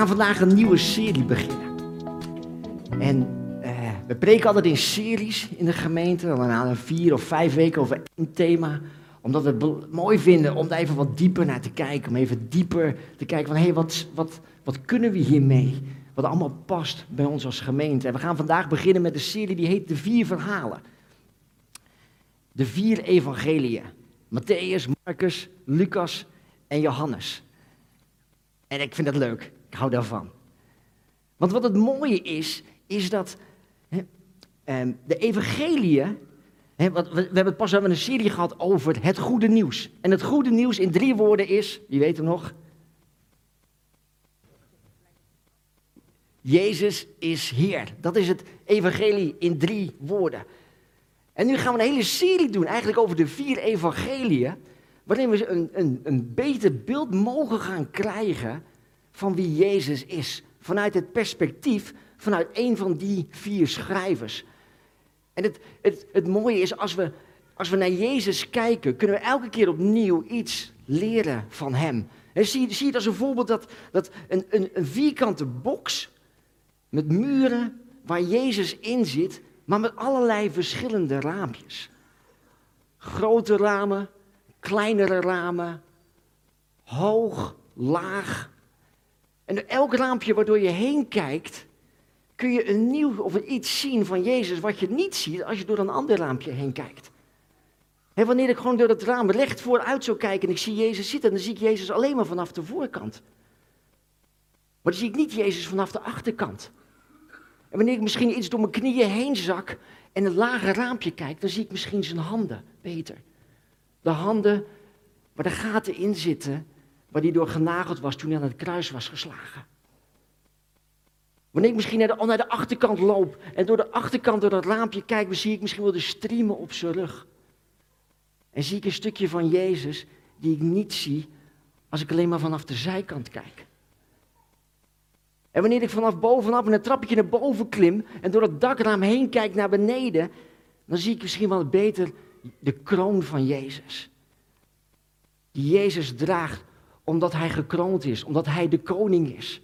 gaan vandaag een nieuwe serie beginnen. En eh, we preken altijd in series in de gemeente, dan na vier of vijf weken over één thema. Omdat we het mooi vinden om daar even wat dieper naar te kijken. Om even dieper te kijken van, hé, hey, wat, wat, wat kunnen we hiermee? Wat allemaal past bij ons als gemeente. En we gaan vandaag beginnen met een serie die heet De Vier Verhalen. De vier evangeliën. Matthäus, Marcus, Lucas en Johannes. En ik vind dat leuk. Ik hou daarvan. Want wat het mooie is, is dat hè, ehm, de evangeliën. Hè, wat, we, hebben het pas hebben een serie gehad over het goede nieuws. En het goede nieuws in drie woorden is, wie weet het nog? Jezus is Heer. Dat is het evangelie in drie woorden. En nu gaan we een hele serie doen, eigenlijk over de vier evangeliën, waarin we een, een, een beter beeld mogen gaan krijgen van wie Jezus is. Vanuit het perspectief vanuit een van die vier schrijvers. En het, het, het mooie is, als we, als we naar Jezus kijken, kunnen we elke keer opnieuw iets leren van Hem. En zie, zie je als een voorbeeld dat, dat een, een, een vierkante box met muren waar Jezus in zit, maar met allerlei verschillende raampjes. Grote ramen, kleinere ramen, hoog, laag. En elk raampje waardoor je heen kijkt, kun je een nieuw of iets zien van Jezus wat je niet ziet als je door een ander raampje heen kijkt. En wanneer ik gewoon door het raam recht vooruit zou kijken en ik zie Jezus zitten, dan zie ik Jezus alleen maar vanaf de voorkant. Maar dan zie ik niet Jezus vanaf de achterkant. En wanneer ik misschien iets door mijn knieën heen zak en een lage raampje kijk, dan zie ik misschien zijn handen beter. De handen waar de gaten in zitten, waar hij door genageld was toen hij aan het kruis was geslagen. Wanneer ik misschien naar de, naar de achterkant loop en door de achterkant door dat raampje kijk, dan zie ik misschien wel de striemen op zijn rug. En zie ik een stukje van Jezus die ik niet zie als ik alleen maar vanaf de zijkant kijk. En wanneer ik vanaf bovenaf een trapje naar boven klim en door het dakraam heen kijk naar beneden, dan zie ik misschien wel beter de kroon van Jezus. Die Jezus draagt omdat hij gekroond is, omdat hij de koning is.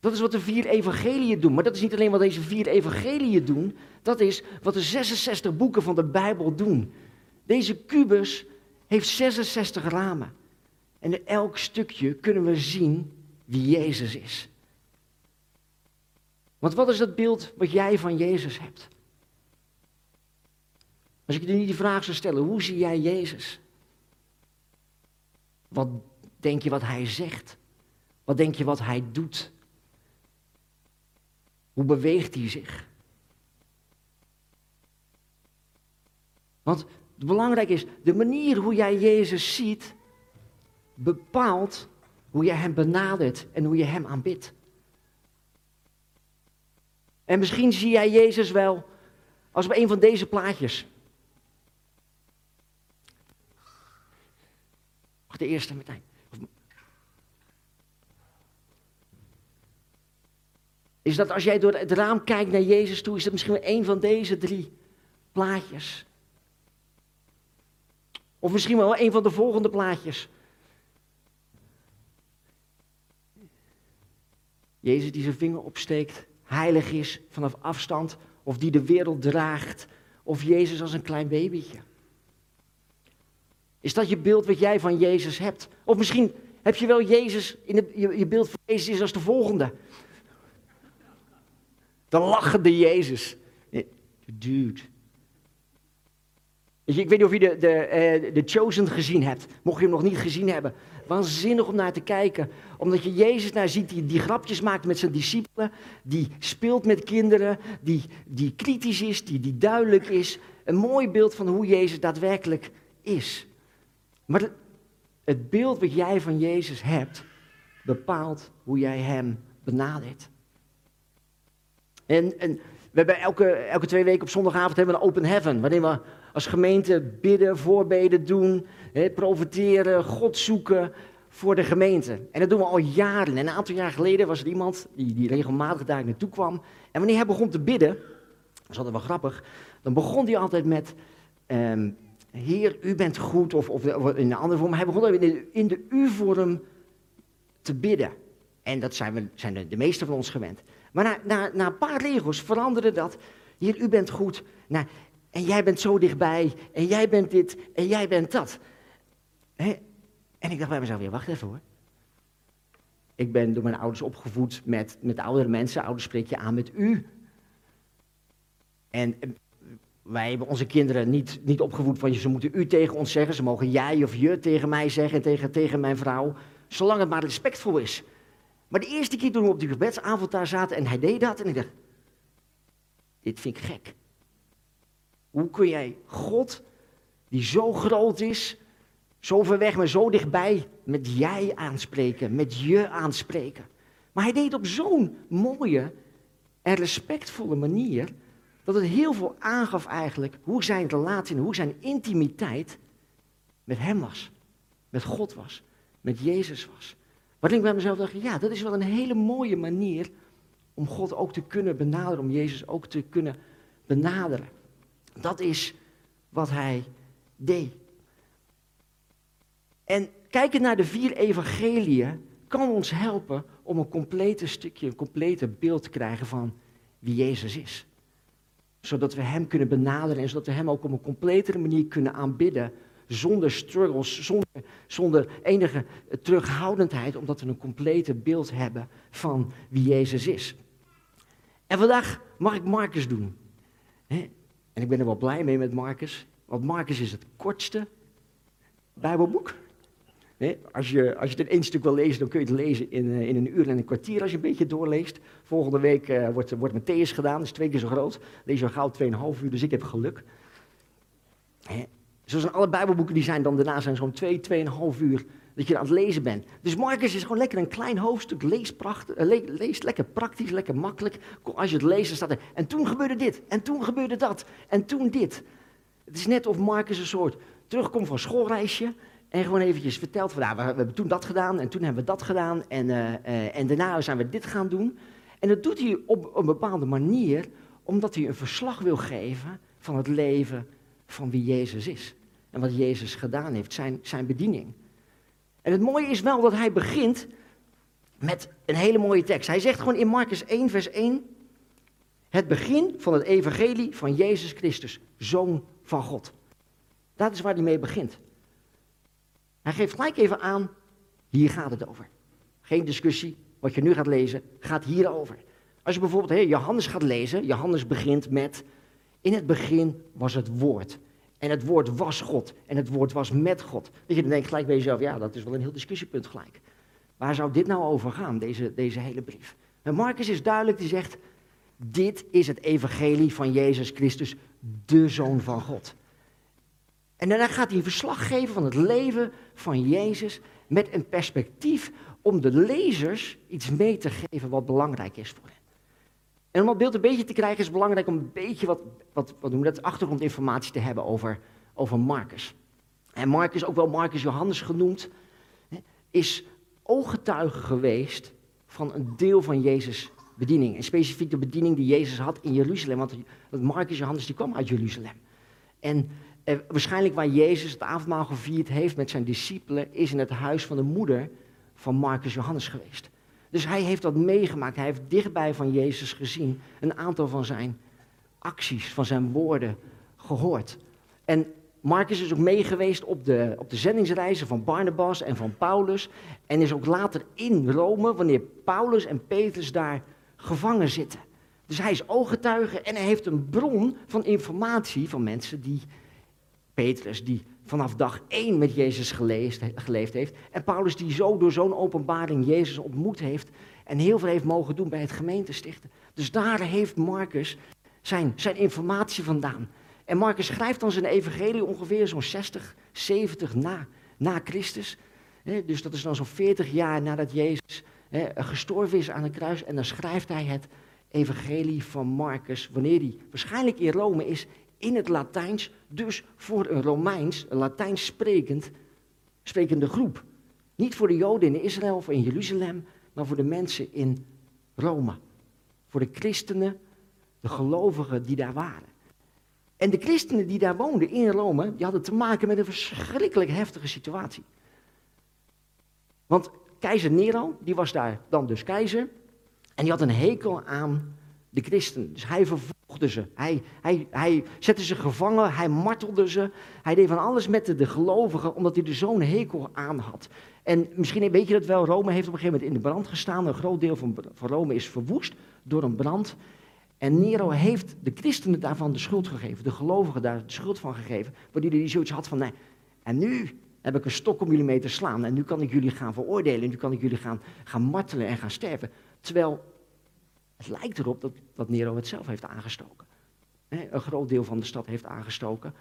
Dat is wat de vier evangeliën doen. Maar dat is niet alleen wat deze vier evangeliën doen. Dat is wat de 66 boeken van de Bijbel doen. Deze kubus heeft 66 ramen. En in elk stukje kunnen we zien wie Jezus is. Want wat is dat beeld wat jij van Jezus hebt? Als ik nu die vraag zou stellen, hoe zie jij Jezus? Wat denk je wat hij zegt? Wat denk je wat hij doet? Hoe beweegt hij zich? Want het belangrijk is, de manier hoe jij Jezus ziet, bepaalt hoe je Hem benadert en hoe je Hem aanbidt. En misschien zie jij Jezus wel als op een van deze plaatjes. Mag de eerste meteen. Is dat als jij door het raam kijkt naar Jezus toe, is dat misschien wel een van deze drie plaatjes. Of misschien wel een van de volgende plaatjes. Jezus die zijn vinger opsteekt, heilig is vanaf afstand, of die de wereld draagt, of Jezus als een klein babytje. Is dat je beeld wat jij van Jezus hebt? Of misschien heb je wel Jezus, in je, je beeld van Jezus is als de volgende. De lachende Jezus. Dude. Ik weet niet of je de, de, uh, de Chosen gezien hebt. Mocht je hem nog niet gezien hebben. Waanzinnig om naar te kijken. Omdat je Jezus naar ziet die, die grapjes maakt met zijn discipelen. Die speelt met kinderen. Die, die kritisch is. Die, die duidelijk is. Een mooi beeld van hoe Jezus daadwerkelijk is. Maar het, beeld wat jij van Jezus hebt. bepaalt hoe jij hem benadert. En, en we hebben elke, elke twee weken op zondagavond hebben we een open heaven. Waarin we als gemeente bidden, voorbeden doen, hè, profiteren, God zoeken voor de gemeente. En dat doen we al jaren. En een aantal jaar geleden was er iemand die, die regelmatig daar naartoe kwam. En wanneer hij begon te bidden, dat is altijd wel grappig, dan begon hij altijd met, um, Heer, u bent goed, of, of, in een andere vorm. Hij begon in de, in de u-vorm te bidden. En dat zijn, we, zijn de, de meeste van ons gewend. Maar na, na, na een paar regels veranderde dat. Hier, u bent goed. Nou, en jij bent zo dichtbij. En jij bent dit. En jij bent dat. En ik dacht bij mezelf, wacht even hoor. Ik ben door mijn ouders opgevoed met, met oudere mensen. Ouders spreek je aan met u. En wij hebben onze kinderen niet, niet opgevoed van ze moeten u tegen ons zeggen. Ze mogen jij of je tegen mij zeggen en tegen, tegen mijn vrouw. Zolang het maar respectvol is. Maar de eerste keer toen we op die gebedsavond daar zaten en hij deed dat. En ik dacht, dit vind ik gek. Hoe kun jij God, die zo groot is, zo ver weg, maar zo dichtbij, met jij aanspreken, met je aanspreken? Maar hij deed op zo'n mooie en respectvolle manier, dat het heel veel aangaf eigenlijk hoe zijn relatie en hoe zijn intimiteit met hem was. Met God was, met Jezus was. Wat ik bij mezelf dacht, ja, dat is wel een hele mooie manier om God ook te kunnen benaderen, om Jezus ook te kunnen benaderen. Dat is wat hij deed. En kijken naar de vier evangeliën kan ons helpen om een complete stukje, een complete beeld te krijgen van wie Jezus is. Zodat we Hem kunnen benaderen en zodat we Hem ook op een completere manier kunnen aanbidden. Zonder struggles, zonder, zonder enige terughoudendheid, omdat we een complete beeld hebben van wie Jezus is. En vandaag mag ik Marcus doen. En ik ben er wel blij mee met Marcus, want Marcus is het kortste Bijbelboek. Als, je, als je het in één stuk wil lezen, dan kun je het lezen in, eh, in een uur en een kwartier als je een beetje doorleest. Volgende week uh, wordt, wordt Matthäus gedaan, dat is twee keer zo groot. Lees je gauw 2,5 uur, dus ik heb geluk. He, zo zijn alle Bijbelboeken die zijn dan daarna zijn zo'n 2, 2,5 uur dat je aan het lezen bent. Dus Marcus is gewoon lekker een klein hoofdstuk, lees, prachtig, uh, lees lekker praktisch, lekker makkelijk. Als je het leest, staat er, en toen gebeurde dit, en toen gebeurde dat, en toen dit. Het is net of Marcus een soort terugkomt van schoolreisje en gewoon eventjes vertelt van, nou, we, hebben toen dat gedaan, en toen hebben we dat gedaan, en, uh, uh, en daarna zijn we dit gaan doen. En dat doet hij op een bepaalde manier, omdat hij een verslag wil geven van het leven van wie Jezus is. En wat Jezus gedaan heeft, zijn, zijn bediening. En het mooie is wel dat hij begint met een hele mooie tekst. Hij zegt gewoon in Marcus 1, vers 1, het begin van het evangelie van Jezus Christus, zoon van God. Dat is waar hij mee begint. Hij geeft gelijk even aan, hier gaat het over. Geen discussie, wat je nu gaat lezen, gaat hierover. Als je bijvoorbeeld Johannes gaat lezen, Johannes begint met, in het begin was het woord. En het woord was God. En het woord was met God. Dat je dan denkt gelijk bij jezelf, ja, dat is wel een heel discussiepunt gelijk. Waar zou dit nou over gaan, deze, deze hele brief? En Marcus is duidelijk, die zegt, dit is het evangelie van Jezus Christus, de Zoon van God. En daarna gaat hij een verslag geven van het leven van Jezus met een perspectief om de lezers iets mee te geven wat belangrijk is voor hen. En om dat beeld een beetje te krijgen is het belangrijk om een beetje wat, wat, wat noemen we dat, achtergrondinformatie te hebben over, over Marcus. En Marcus, ook wel Marcus Johannes genoemd, is ooggetuige geweest van een deel van Jezus' bediening. En specifiek de bediening die Jezus had in Jeruzalem. Want Marcus Johannes die kwam uit Jeruzalem. En eh, waarschijnlijk waar Jezus het avondmaal gevierd heeft met zijn discipelen, is in het huis van de moeder van Marcus Johannes geweest. Dus hij heeft dat meegemaakt. Hij heeft dichtbij van Jezus gezien. Een aantal van zijn acties, van zijn woorden gehoord. En Marcus is ook meegeweest op de, op de zendingsreizen van Barnabas en van Paulus. En is ook later in Rome, wanneer Paulus en Petrus daar gevangen zitten. Dus hij is ooggetuige en hij heeft een bron van informatie van mensen die Petrus, die vanaf dag één met Jezus geleefd, heeft. En Paulus die zo door zo'n openbaring Jezus ontmoet heeft en heel veel heeft mogen doen bij het gemeentestichten. Dus daar heeft Marcus zijn, zijn informatie vandaan. En Marcus schrijft dan zijn evangelie ongeveer zo'n 60, 70 na, na Christus. dus dat is dan zo'n 40 jaar nadat Jezus gestorven is aan het kruis. En dan schrijft hij het evangelie van Marcus, wanneer hij waarschijnlijk in Rome is, in het Latijns, dus voor een Romeins, een Latijns sprekend, sprekende groep. Niet voor de Joden in Israël of in Jeruzalem, maar voor de mensen in Rome. Voor de christenen, de gelovigen die daar waren. En de christenen die daar woonden in Rome, die hadden te maken met een verschrikkelijk heftige situatie. Want keizer Nero, die was daar dan dus keizer. En die had een hekel aan de christenen. Dus hij vervolgde ze. Hij, hij, hij zette ze gevangen, hij martelde ze. Hij deed van alles met de, gelovigen, omdat hij er zo'n hekel aan had. En misschien weet je dat wel, Rome heeft op een gegeven moment in de brand gestaan. Een groot deel van, van Rome is verwoest door een brand. En Nero heeft de christenen daarvan de schuld gegeven, de gelovigen daar de schuld van gegeven, waardoor hij zoiets had van, nee, en nu heb ik een stok om jullie mee te slaan en nu kan ik jullie gaan veroordelen, en nu kan ik jullie gaan, gaan martelen en gaan sterven. Terwijl het lijkt erop dat, dat Nero het zelf heeft aangestoken. een groot deel van de stad heeft aangestoken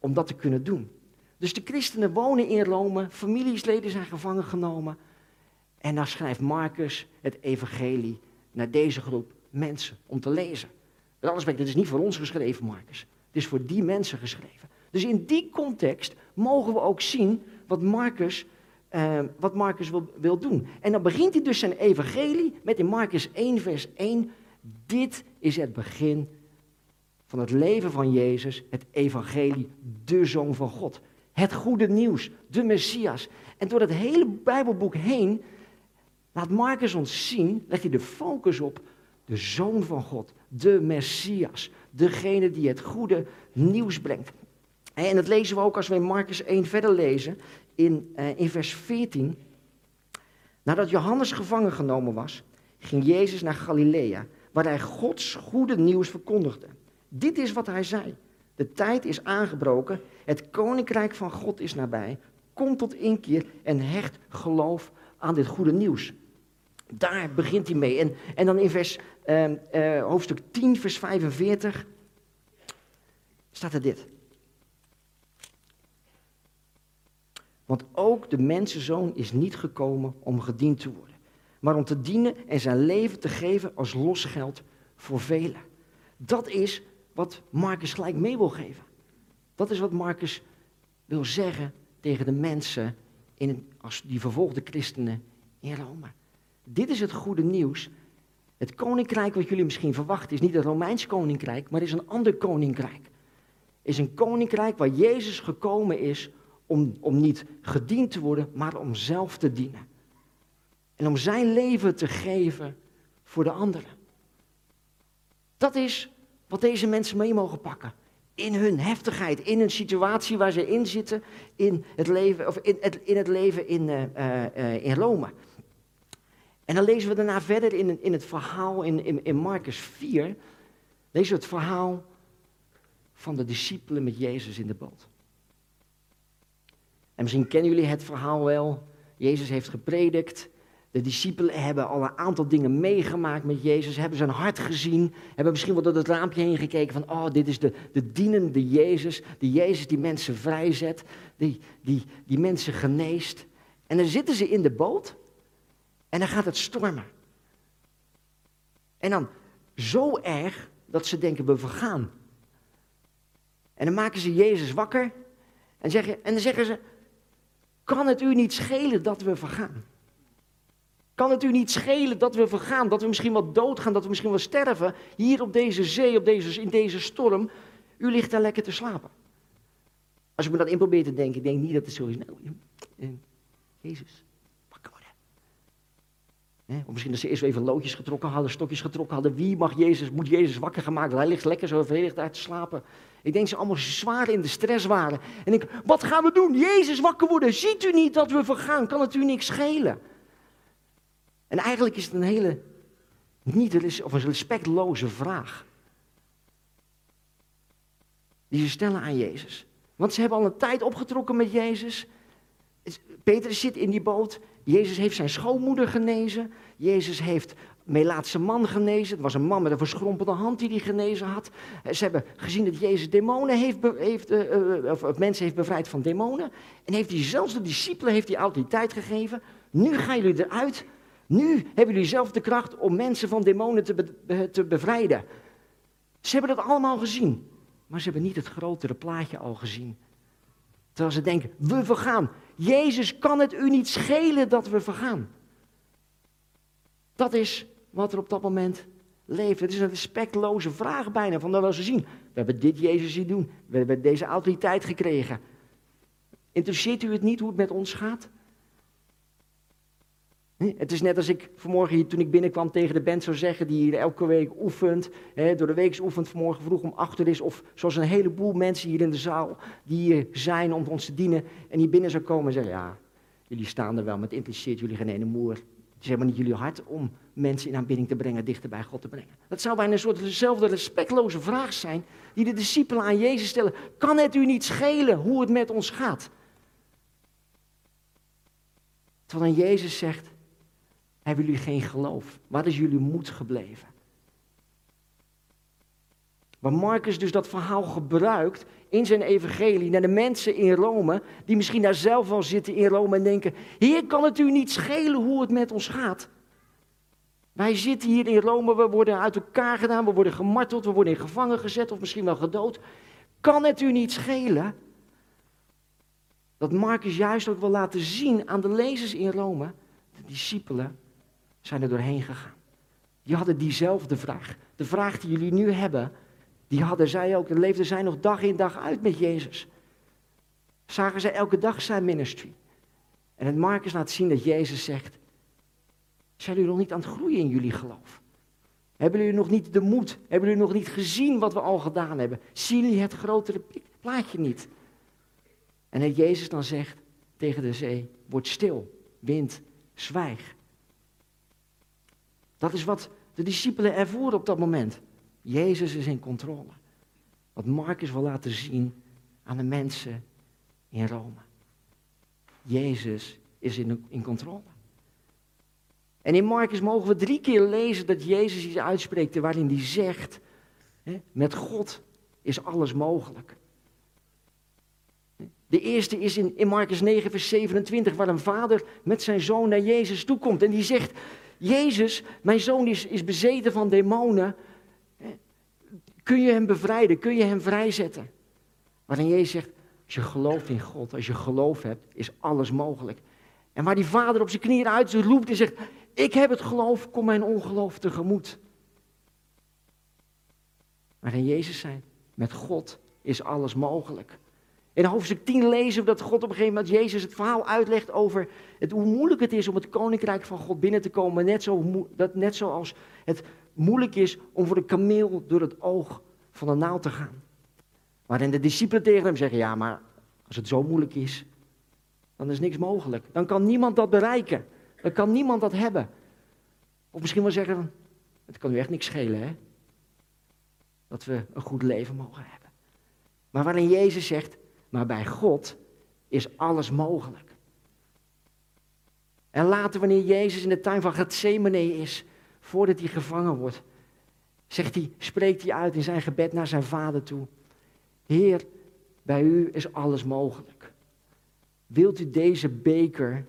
om dat te kunnen doen. Dus de christenen wonen in Rome, familiesleden zijn gevangen genomen. En dan schrijft Marcus het evangelie naar deze groep mensen om te lezen. Met dit is niet voor ons geschreven, Marcus. Het is voor die mensen geschreven. Dus in die context mogen we ook zien wat Marcus, uh, wat Marcus wil, wil doen. En dan begint hij dus zijn evangelie met in Marcus 1, vers 1. Dit is het begin van het leven van Jezus, het evangelie, de Zoon van God. Het goede nieuws, de Messias. En door het hele Bijbelboek heen laat Marcus ons zien, legt hij de focus op de Zoon van God, de Messias, degene die het goede nieuws brengt. En dat lezen we ook als we in Marcus 1 verder lezen, in, uh, in vers 14. Nadat Johannes gevangen genomen was, ging Jezus naar Galilea, waar hij Gods goede nieuws verkondigde. Dit is wat hij zei. De tijd is aangebroken, het koninkrijk van God is nabij. Kom tot inkeer en hecht geloof aan dit goede nieuws. Daar begint hij mee. En, en dan in vers, uh, uh, hoofdstuk 10, vers 45, staat er dit. Want ook de mensenzoon is niet gekomen om gediend te worden, maar om te dienen en zijn leven te geven als losgeld voor velen. Dat is wat Marcus gelijk mee wil geven. Dat is wat Marcus wil zeggen tegen de mensen, in, als die vervolgde christenen in Rome. Dit is het goede nieuws. Het koninkrijk wat jullie misschien verwachten is niet het Romeins koninkrijk, maar is een ander koninkrijk. Is een koninkrijk waar Jezus gekomen is om, om niet gediend te worden, maar om zelf te dienen. En om zijn leven te geven voor de anderen. Dat is wat deze mensen mee mogen pakken. In hun heftigheid, in een situatie waar ze in zitten, in het leven, of in het, in, het leven in, uh, in Rome. En dan lezen we daarna verder in, in het verhaal in, in, in Marcus 4, lezen we het verhaal van de discipelen met Jezus in de boot. En misschien kennen jullie het verhaal wel. Jezus heeft gepredikt. De discipelen hebben al een aantal dingen meegemaakt met Jezus, hebben zijn hart gezien, hebben misschien wel door het raampje heen gekeken van, oh, dit is de, de dienende Jezus, die Jezus die mensen vrijzet, die, die, die mensen geneest. En dan zitten ze in de boot en dan gaat het stormen. En dan zo erg dat ze denken, we vergaan. En dan maken ze Jezus wakker en, zeggen, en dan zeggen ze, kan het u niet schelen dat we vergaan? Kan het u niet schelen dat we vergaan, dat we misschien wel doodgaan, dat we misschien wel sterven, hier op deze zee, op deze, in deze storm? U ligt daar lekker te slapen. Als ik me dat in probeer te denken, ik denk niet dat het zo is. Nou, Jezus, wakker worden. of misschien dat ze eerst even loodjes getrokken hadden, stokjes getrokken hadden. Wie mag Jezus, moet Jezus wakker gemaakt worden? Hij ligt lekker zo vervelend daar te slapen. Ik denk ze allemaal zwaar in de stress waren. En ik, wat gaan we doen? Jezus wakker worden. Ziet u niet dat we vergaan? Kan het u niks schelen? En eigenlijk is het een hele, niet of een respectloze vraag. Die ze stellen aan Jezus. Want ze hebben al een tijd opgetrokken met Jezus. Petrus zit in die boot. Jezus heeft zijn schoonmoeder genezen. Jezus heeft Melaatse man genezen. Het was een man met een verschrompelde hand die die genezen had. Ze hebben gezien dat Jezus demonen heeft, heeft uh, of mensen heeft bevrijd van demonen. En heeft hij zelfs de discipelen heeft hij autoriteit gegeven. Nu gaan jullie eruit. Nu hebben jullie zelf de kracht om mensen van demonen te, te bevrijden. Ze hebben dat allemaal gezien. Maar ze hebben niet het grotere plaatje al gezien. Terwijl ze denken, we vergaan. Jezus kan het u niet schelen dat we vergaan. Dat is wat er op dat moment leeft. Het is een respectloze vraag bijna, van dat wel ze zien. We hebben dit Jezus zien doen, we hebben deze autoriteit gekregen. Interesseert u het niet hoe het met ons gaat? Het is net als ik vanmorgen hier, toen ik binnenkwam tegen de band zou zeggen, die hier elke week oefent, hè, door de week oefent, vanmorgen vroeg om achter is, of zoals een heleboel mensen hier in de zaal, die hier zijn om ons te dienen, en die binnen zou komen en zeggen, ja, jullie staan er wel, maar het impliceert jullie geen ene moer. Het is helemaal niet jullie hart om mensen in aanbidding te brengen, dichter bij God te brengen. Dat zou bijna een soort dezelfde respectloze vraag zijn die de discipelen aan Jezus stellen. Kan het u niet schelen hoe het met ons gaat? Terwijl dan Jezus zegt, hebben jullie geen geloof? Waar is jullie moed gebleven? Waar Marcus dus dat verhaal gebruikt in zijn evangelie naar de mensen in Rome, die misschien daar zelf wel zitten in Rome en denken, Heer, kan het u niet schelen hoe het met ons gaat? Wij zitten hier in Rome, we worden uit elkaar gedaan, we worden gemarteld, we worden in gevangen gezet of misschien wel gedood. Kan het u niet schelen? Dat Marcus juist ook wil laten zien aan de lezers in Rome, de discipelen, zijn er doorheen gegaan. Die hadden diezelfde vraag. De vraag die jullie nu hebben, die hadden zij ook. En leefden zij nog dag in dag uit met Jezus. Zagen zij elke dag zijn ministry. En het Marcus laat zien dat Jezus zegt, zijn jullie nog niet aan het groeien in jullie geloof? Hebben jullie nog niet de moed? Hebben jullie nog niet gezien wat we al gedaan hebben? Zien jullie het grotere plaatje niet? En dat Jezus dan zegt tegen de zee, word stil, wind, zwijg. Dat is wat de discipelen ervoeren op dat moment. Jezus is in controle. Wat Marcus wil laten zien aan de mensen in Rome. Jezus is in, in controle. En in Marcus mogen we drie keer lezen dat Jezus iets uitspreekt waarin hij zegt, hè, met God is alles mogelijk. De eerste is in, in Marcus 9, vers 27, waar een vader met zijn zoon naar Jezus toekomt. En die zegt, Jezus, mijn zoon is, is bezeten van demonen. Kun je hem bevrijden? Kun je hem vrijzetten? Waarin Jezus zegt, als je gelooft in God, als je geloof hebt, is alles mogelijk. En waar die vader op zijn knieën uit roept en zegt, ik heb het geloof, kom mijn ongeloof tegemoet. Waarin Jezus zei, met God is alles mogelijk. In hoofdstuk 10 lezen we dat God op een gegeven moment Jezus het verhaal uitlegt over het, hoe moeilijk het is om het koninkrijk van God binnen te komen. Net, zo, dat, net zoals het moeilijk is om voor de kameel door het oog van de naald te gaan. Waarin de discipelen tegen hem zeggen, ja maar als het zo moeilijk is, dan is niks mogelijk. Dan kan niemand dat bereiken. Dan kan niemand dat hebben. Of misschien wel zeggen, het kan u echt niks schelen hè. Dat we een goed leven mogen hebben. Maar waarin Jezus zegt, maar bij God is alles mogelijk. En later, wanneer Jezus in de tuin van Gethsemane is, voordat hij gevangen wordt, zegt hij, spreekt hij uit in zijn gebed naar zijn vader toe. Heer, bij u is alles mogelijk. Wilt u deze beker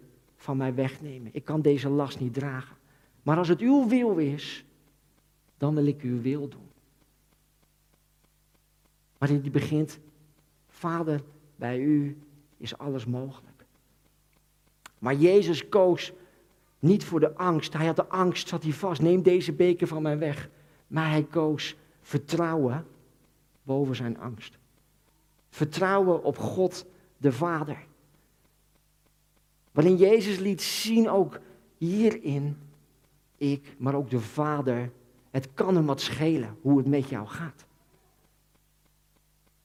van mij wegnemen? Ik kan deze last niet dragen. Maar als het uw wil is, dan wil ik uw wil doen. Maar hij begint, Vader, bij u is alles mogelijk. Maar Jezus koos niet voor de angst. Hij had de angst, zat hij vast. Neem deze beker van mij weg. Maar hij koos vertrouwen boven zijn angst. Vertrouwen op God de Vader. Waarin Jezus liet zien ook hierin, ik, maar ook de Vader, het kan hem wat schelen hoe het met jou gaat.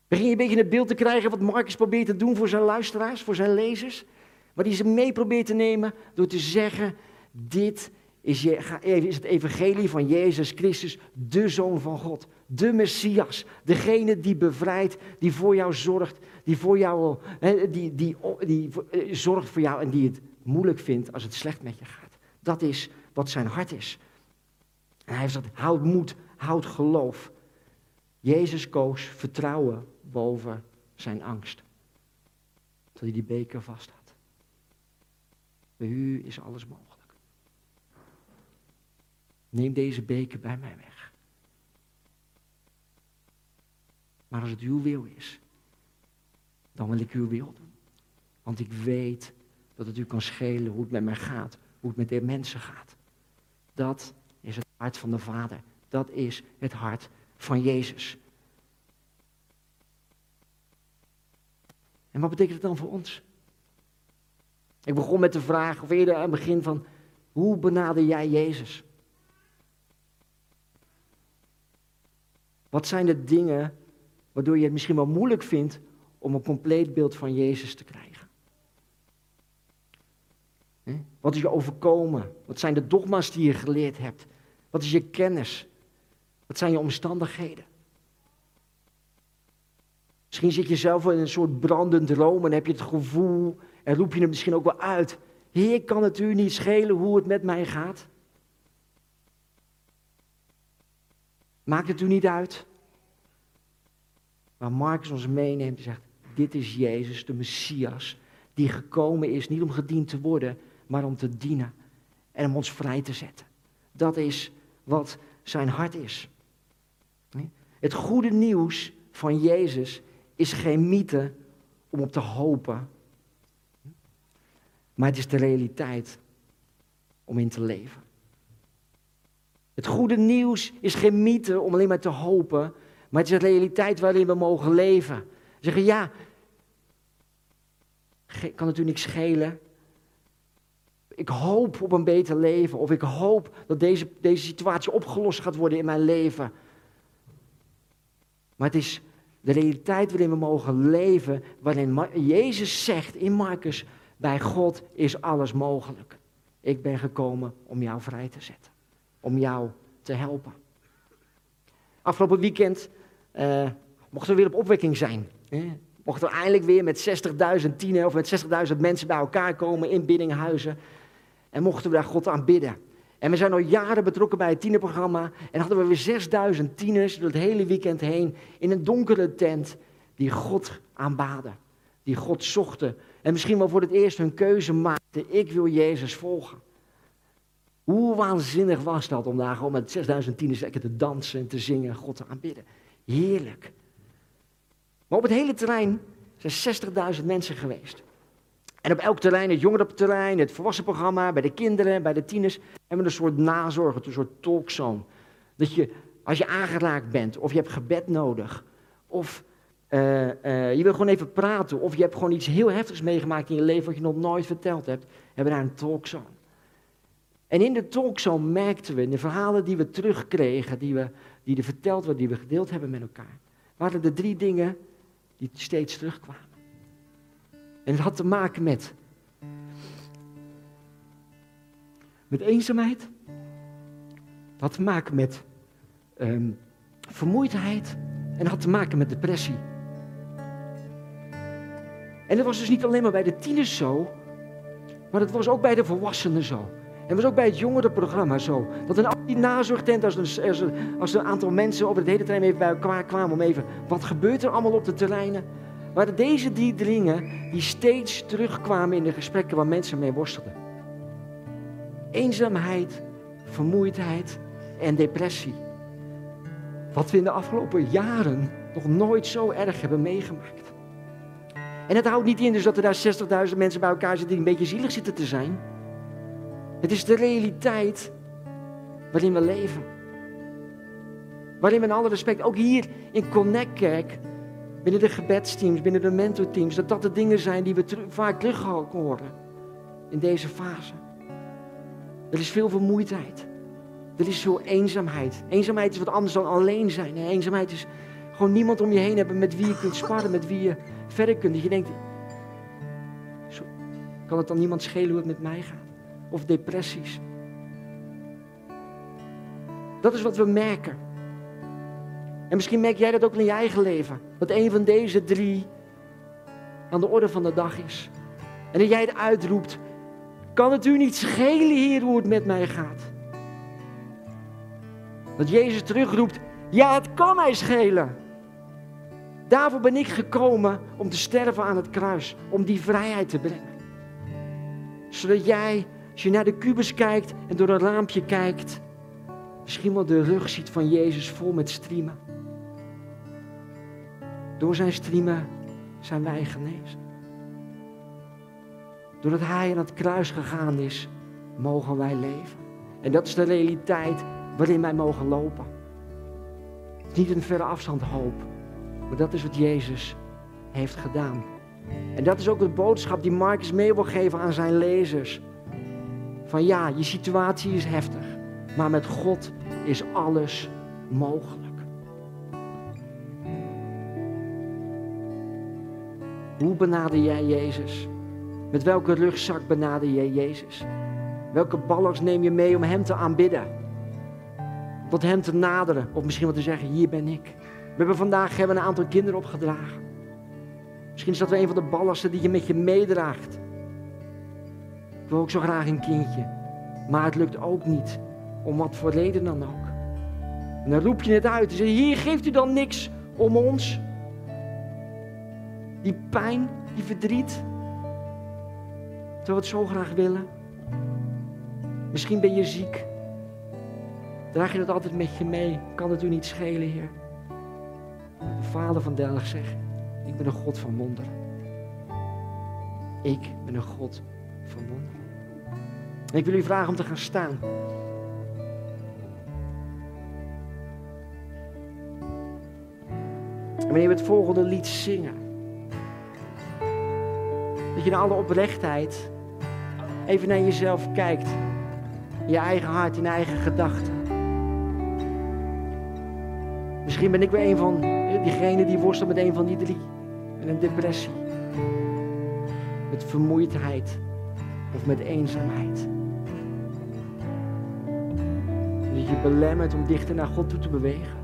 Begin je een beetje het beeld te krijgen wat Marcus probeert te doen voor zijn luisteraars, voor zijn lezers? Waar hij ze mee probeert te nemen door te zeggen, dit is, is het evangelie van Jezus Christus, de Zoon van God, de Messias, degene die bevrijdt, die voor jou zorgt, die, voor jou, die, die, die eh, zorgt voor jou en die het moeilijk vindt als het slecht met je gaat. Dat is wat zijn hart is. En hij gezegd, houd moed, houd geloof. Jezus koos vertrouwen boven zijn angst. Dat hij die beker vast had. Bij u is alles mogelijk. Neem deze beker bij mij weg. Maar als het uw wil is, dan wil ik uw wil doen. Want ik weet dat het u kan schelen hoe het met mij gaat, hoe het met de mensen gaat. Dat is het hart van de Vader. Dat is het hart van Jezus. En wat betekent het dan voor ons? Ik begon met de vraag, of eerder aan het begin van, Hoe benader jij Jezus? Wat zijn de dingen waardoor je het misschien wel moeilijk vindt om een compleet beeld van Jezus te krijgen? Wat is je overkomen? Wat zijn de dogma's die je geleerd hebt? Wat is je kennis? Wat zijn je omstandigheden? Misschien zit je zelf in een soort brandend droom en heb je het gevoel en roep je het misschien ook wel uit. Heer, kan het u niet schelen hoe het met mij gaat? Maakt het u niet uit? Waar Marcus ons meeneemt en zegt, dit is Jezus, de Messias, die gekomen is niet om gediend te worden, maar om te dienen en om ons vrij te zetten. Dat is wat zijn hart is. Het goede nieuws van Jezus is geen mythe om op te hopen, maar het is de realiteit om in te leven. Het goede nieuws is geen mythe om alleen maar te hopen, maar het is de realiteit waarin we mogen leven. Zeggen ja, kan u niks schelen? Ik hoop op een beter leven. Of ik hoop dat deze, deze situatie opgelost gaat worden in mijn leven. Maar het is de realiteit waarin we mogen leven. Waarin Jezus zegt in Marcus: Bij God is alles mogelijk. Ik ben gekomen om jou vrij te zetten. Om jou te helpen. Afgelopen weekend uh, mochten we weer op opwekking zijn. Hè? Mochten we eindelijk weer met 60.000 tienen of met 60.000 mensen bij elkaar komen in biddinghuizen. En mochten we daar God aanbidden. En we zijn al jaren betrokken bij het tienerprogramma. En hadden we weer 6000 tieners door het hele weekend heen in een donkere tent die God aanbaden. Die God zochten. En misschien wel voor het eerst hun keuze maakten. Ik wil Jezus volgen. Hoe waanzinnig was dat om daar gewoon met 6000 tieners lekker te dansen en te zingen en God te aanbidden. Heerlijk. Maar op het hele terrein zijn 60.000 mensen geweest. En op elk terrein, het jongerenterrein, het volwassenprogramma, bij de kinderen, bij de tieners, hebben we een soort nazorg, een soort talkzone. Dat je, als je aangeraakt bent, of je hebt gebed nodig, of uh, uh, je wil gewoon even praten, of je hebt gewoon iets heel heftigs meegemaakt in je leven wat je nog nooit verteld hebt, hebben we daar een talkzone. En in de talkzone merkten we, in de verhalen die we terugkregen, die, we, die er verteld werden, die we gedeeld hebben met elkaar, waren er drie dingen die steeds terugkwamen. En het had te maken met, met eenzaamheid. Het had te maken met um, vermoeidheid. En het had te maken met depressie. En dat was dus niet alleen maar bij de tieners zo, maar het was ook bij de volwassenen zo. En was ook bij het jongerenprogramma zo. Dat in al die nazorgtent, als er, als, als er een aantal mensen over het hele terrein even bij elkaar kwamen om even, wat gebeurt er allemaal op de terreinen? waren deze drie dingen die steeds terugkwamen in de gesprekken waar mensen mee worstelden. Eenzaamheid, vermoeidheid en depressie. Wat we in de afgelopen jaren nog nooit zo erg hebben meegemaakt. En het houdt niet in dus dat er daar 60.000 mensen bij elkaar zitten die een beetje zielig zitten te zijn. Het is de realiteit waarin we leven. Waarin we in alle respect, ook hier in Connect Kerk, binnen de gebedsteams, binnen de mentorteams, dat dat de dingen zijn die we vaak terug horen in deze fase. Er is veel vermoeidheid. Er is veel eenzaamheid. Eenzaamheid is wat anders dan alleen zijn. Eenzaamheid is gewoon niemand om je heen hebben met wie je kunt sparren, met wie je verder kunt. Dat je denkt, kan het dan niemand schelen hoe het met mij gaat? Of depressies. Dat is wat we merken. En misschien merk jij dat ook in je eigen leven. Dat een van deze drie aan de orde van de dag is. En dat jij het uitroept. Kan het u niet schelen, Heer, hoe het met mij gaat? Dat Jezus terugroept. Ja, het kan mij schelen. Daarvoor ben ik gekomen om te sterven aan het kruis. Om die vrijheid te brengen. Zodat jij, als je naar de kubus kijkt en door een raampje kijkt, misschien wel de rug ziet van Jezus vol met striemen. Door zijn striemen zijn wij genezen. Doordat hij aan het kruis gegaan is, mogen wij leven. En dat is de realiteit waarin wij mogen lopen. Het is niet een verre afstand hoop, maar dat is wat Jezus heeft gedaan. En dat is ook de boodschap die Marcus mee wil geven aan zijn lezers. Van ja, je situatie is heftig, maar met God is alles mogelijk. Hoe benader jij Jezus? Met welke rugzak benader jij Jezus? Welke ballers neem je mee om Hem te aanbidden? Tot Hem te naderen, of misschien wat te zeggen, hier ben ik. We hebben vandaag hebben een aantal kinderen opgedragen. Misschien is dat wel een van de ballasten die je met je meedraagt. Wil ook zo graag een kindje. Maar het lukt ook niet. Om wat voor reden dan ook. En dan roep je het uit. En zeg hier geeft u dan niks om ons. Die pijn, die verdriet. Terwijl we het zo graag willen. Misschien ben je ziek. Draag je dat altijd met je mee? Kan het u niet schelen, Heer? De vader van Delg zegt, ik ben een God van wonderen. Ik ben een God van wonderen. En ik wil u vragen om te gaan staan. En wanneer we het volgende lied zingen, dat je in alle oprechtheid even naar jezelf kijkt. In je eigen hart, in je eigen gedachten. Misschien ben ik weer een van diegenen die worstelt met een van die drie. Met een depressie. Met vermoeidheid. Of met eenzaamheid. Dat je belemmert om dichter naar God toe te bewegen.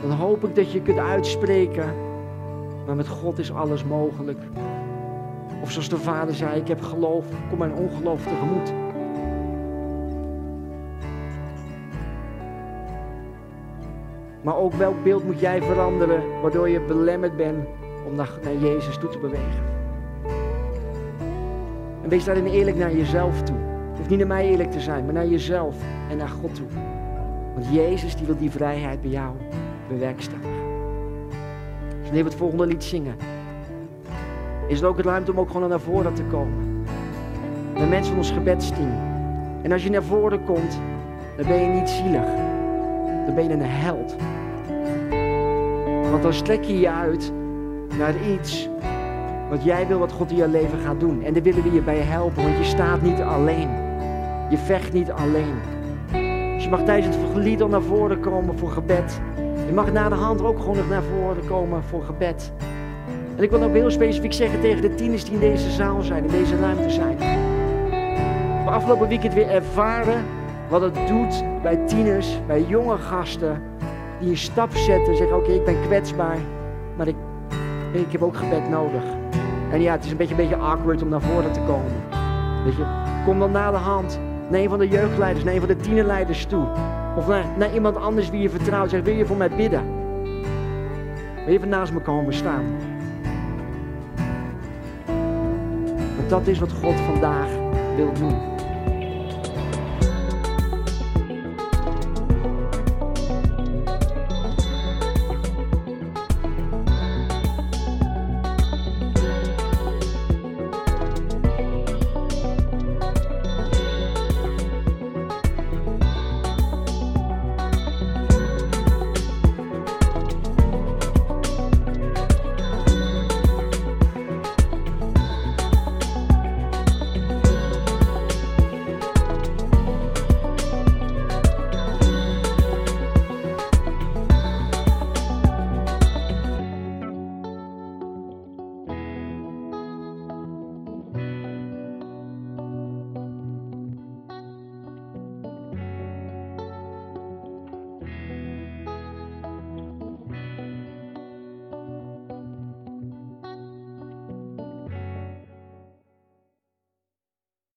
Dan hoop ik dat je kunt uitspreken. Maar met God is alles mogelijk. Of zoals de vader zei, ik heb geloof, kom mijn ongeloof tegemoet. Maar ook welk beeld moet jij veranderen, waardoor je belemmerd bent om naar, naar Jezus toe te bewegen. En wees daarin eerlijk naar jezelf toe. Het hoeft niet naar mij eerlijk te zijn, maar naar jezelf en naar God toe. Want Jezus die wil die vrijheid bij jou bewerkstelligen. Dus wanneer we het volgende lied zingen, is er ook ruimte om ook gewoon naar voren te komen. De mensen van ons gebedsteam. En als je naar voren komt, dan ben je niet zielig. Dan ben je een held. Want dan strek je je uit naar iets wat jij wil wat God in je leven gaat doen. En daar willen we je bij helpen, want je staat niet alleen. Je vecht niet alleen. Dus je mag tijdens het lied al naar voren komen voor gebed. Je mag na de hand ook gewoon nog naar voren komen voor gebed. En ik wil ook heel specifiek zeggen tegen de tieners die in deze zaal zijn, in deze ruimte zijn. We afgelopen weekend weer ervaren wat het doet bij tieners, bij jonge gasten, die een stap zetten en zeggen, oké, ik ben kwetsbaar, maar ik, ik heb ook gebed nodig. En ja, het is een beetje, een beetje awkward om naar voren te komen. Weet je, kom dan na de hand naar een van de jeugdleiders, naar een van de tienerleiders toe. Of naar, naar iemand anders wie je vertrouwt. Zeg, wil je voor mij bidden? Wil je even naast me komen staan? Want dat is wat God vandaag wil doen.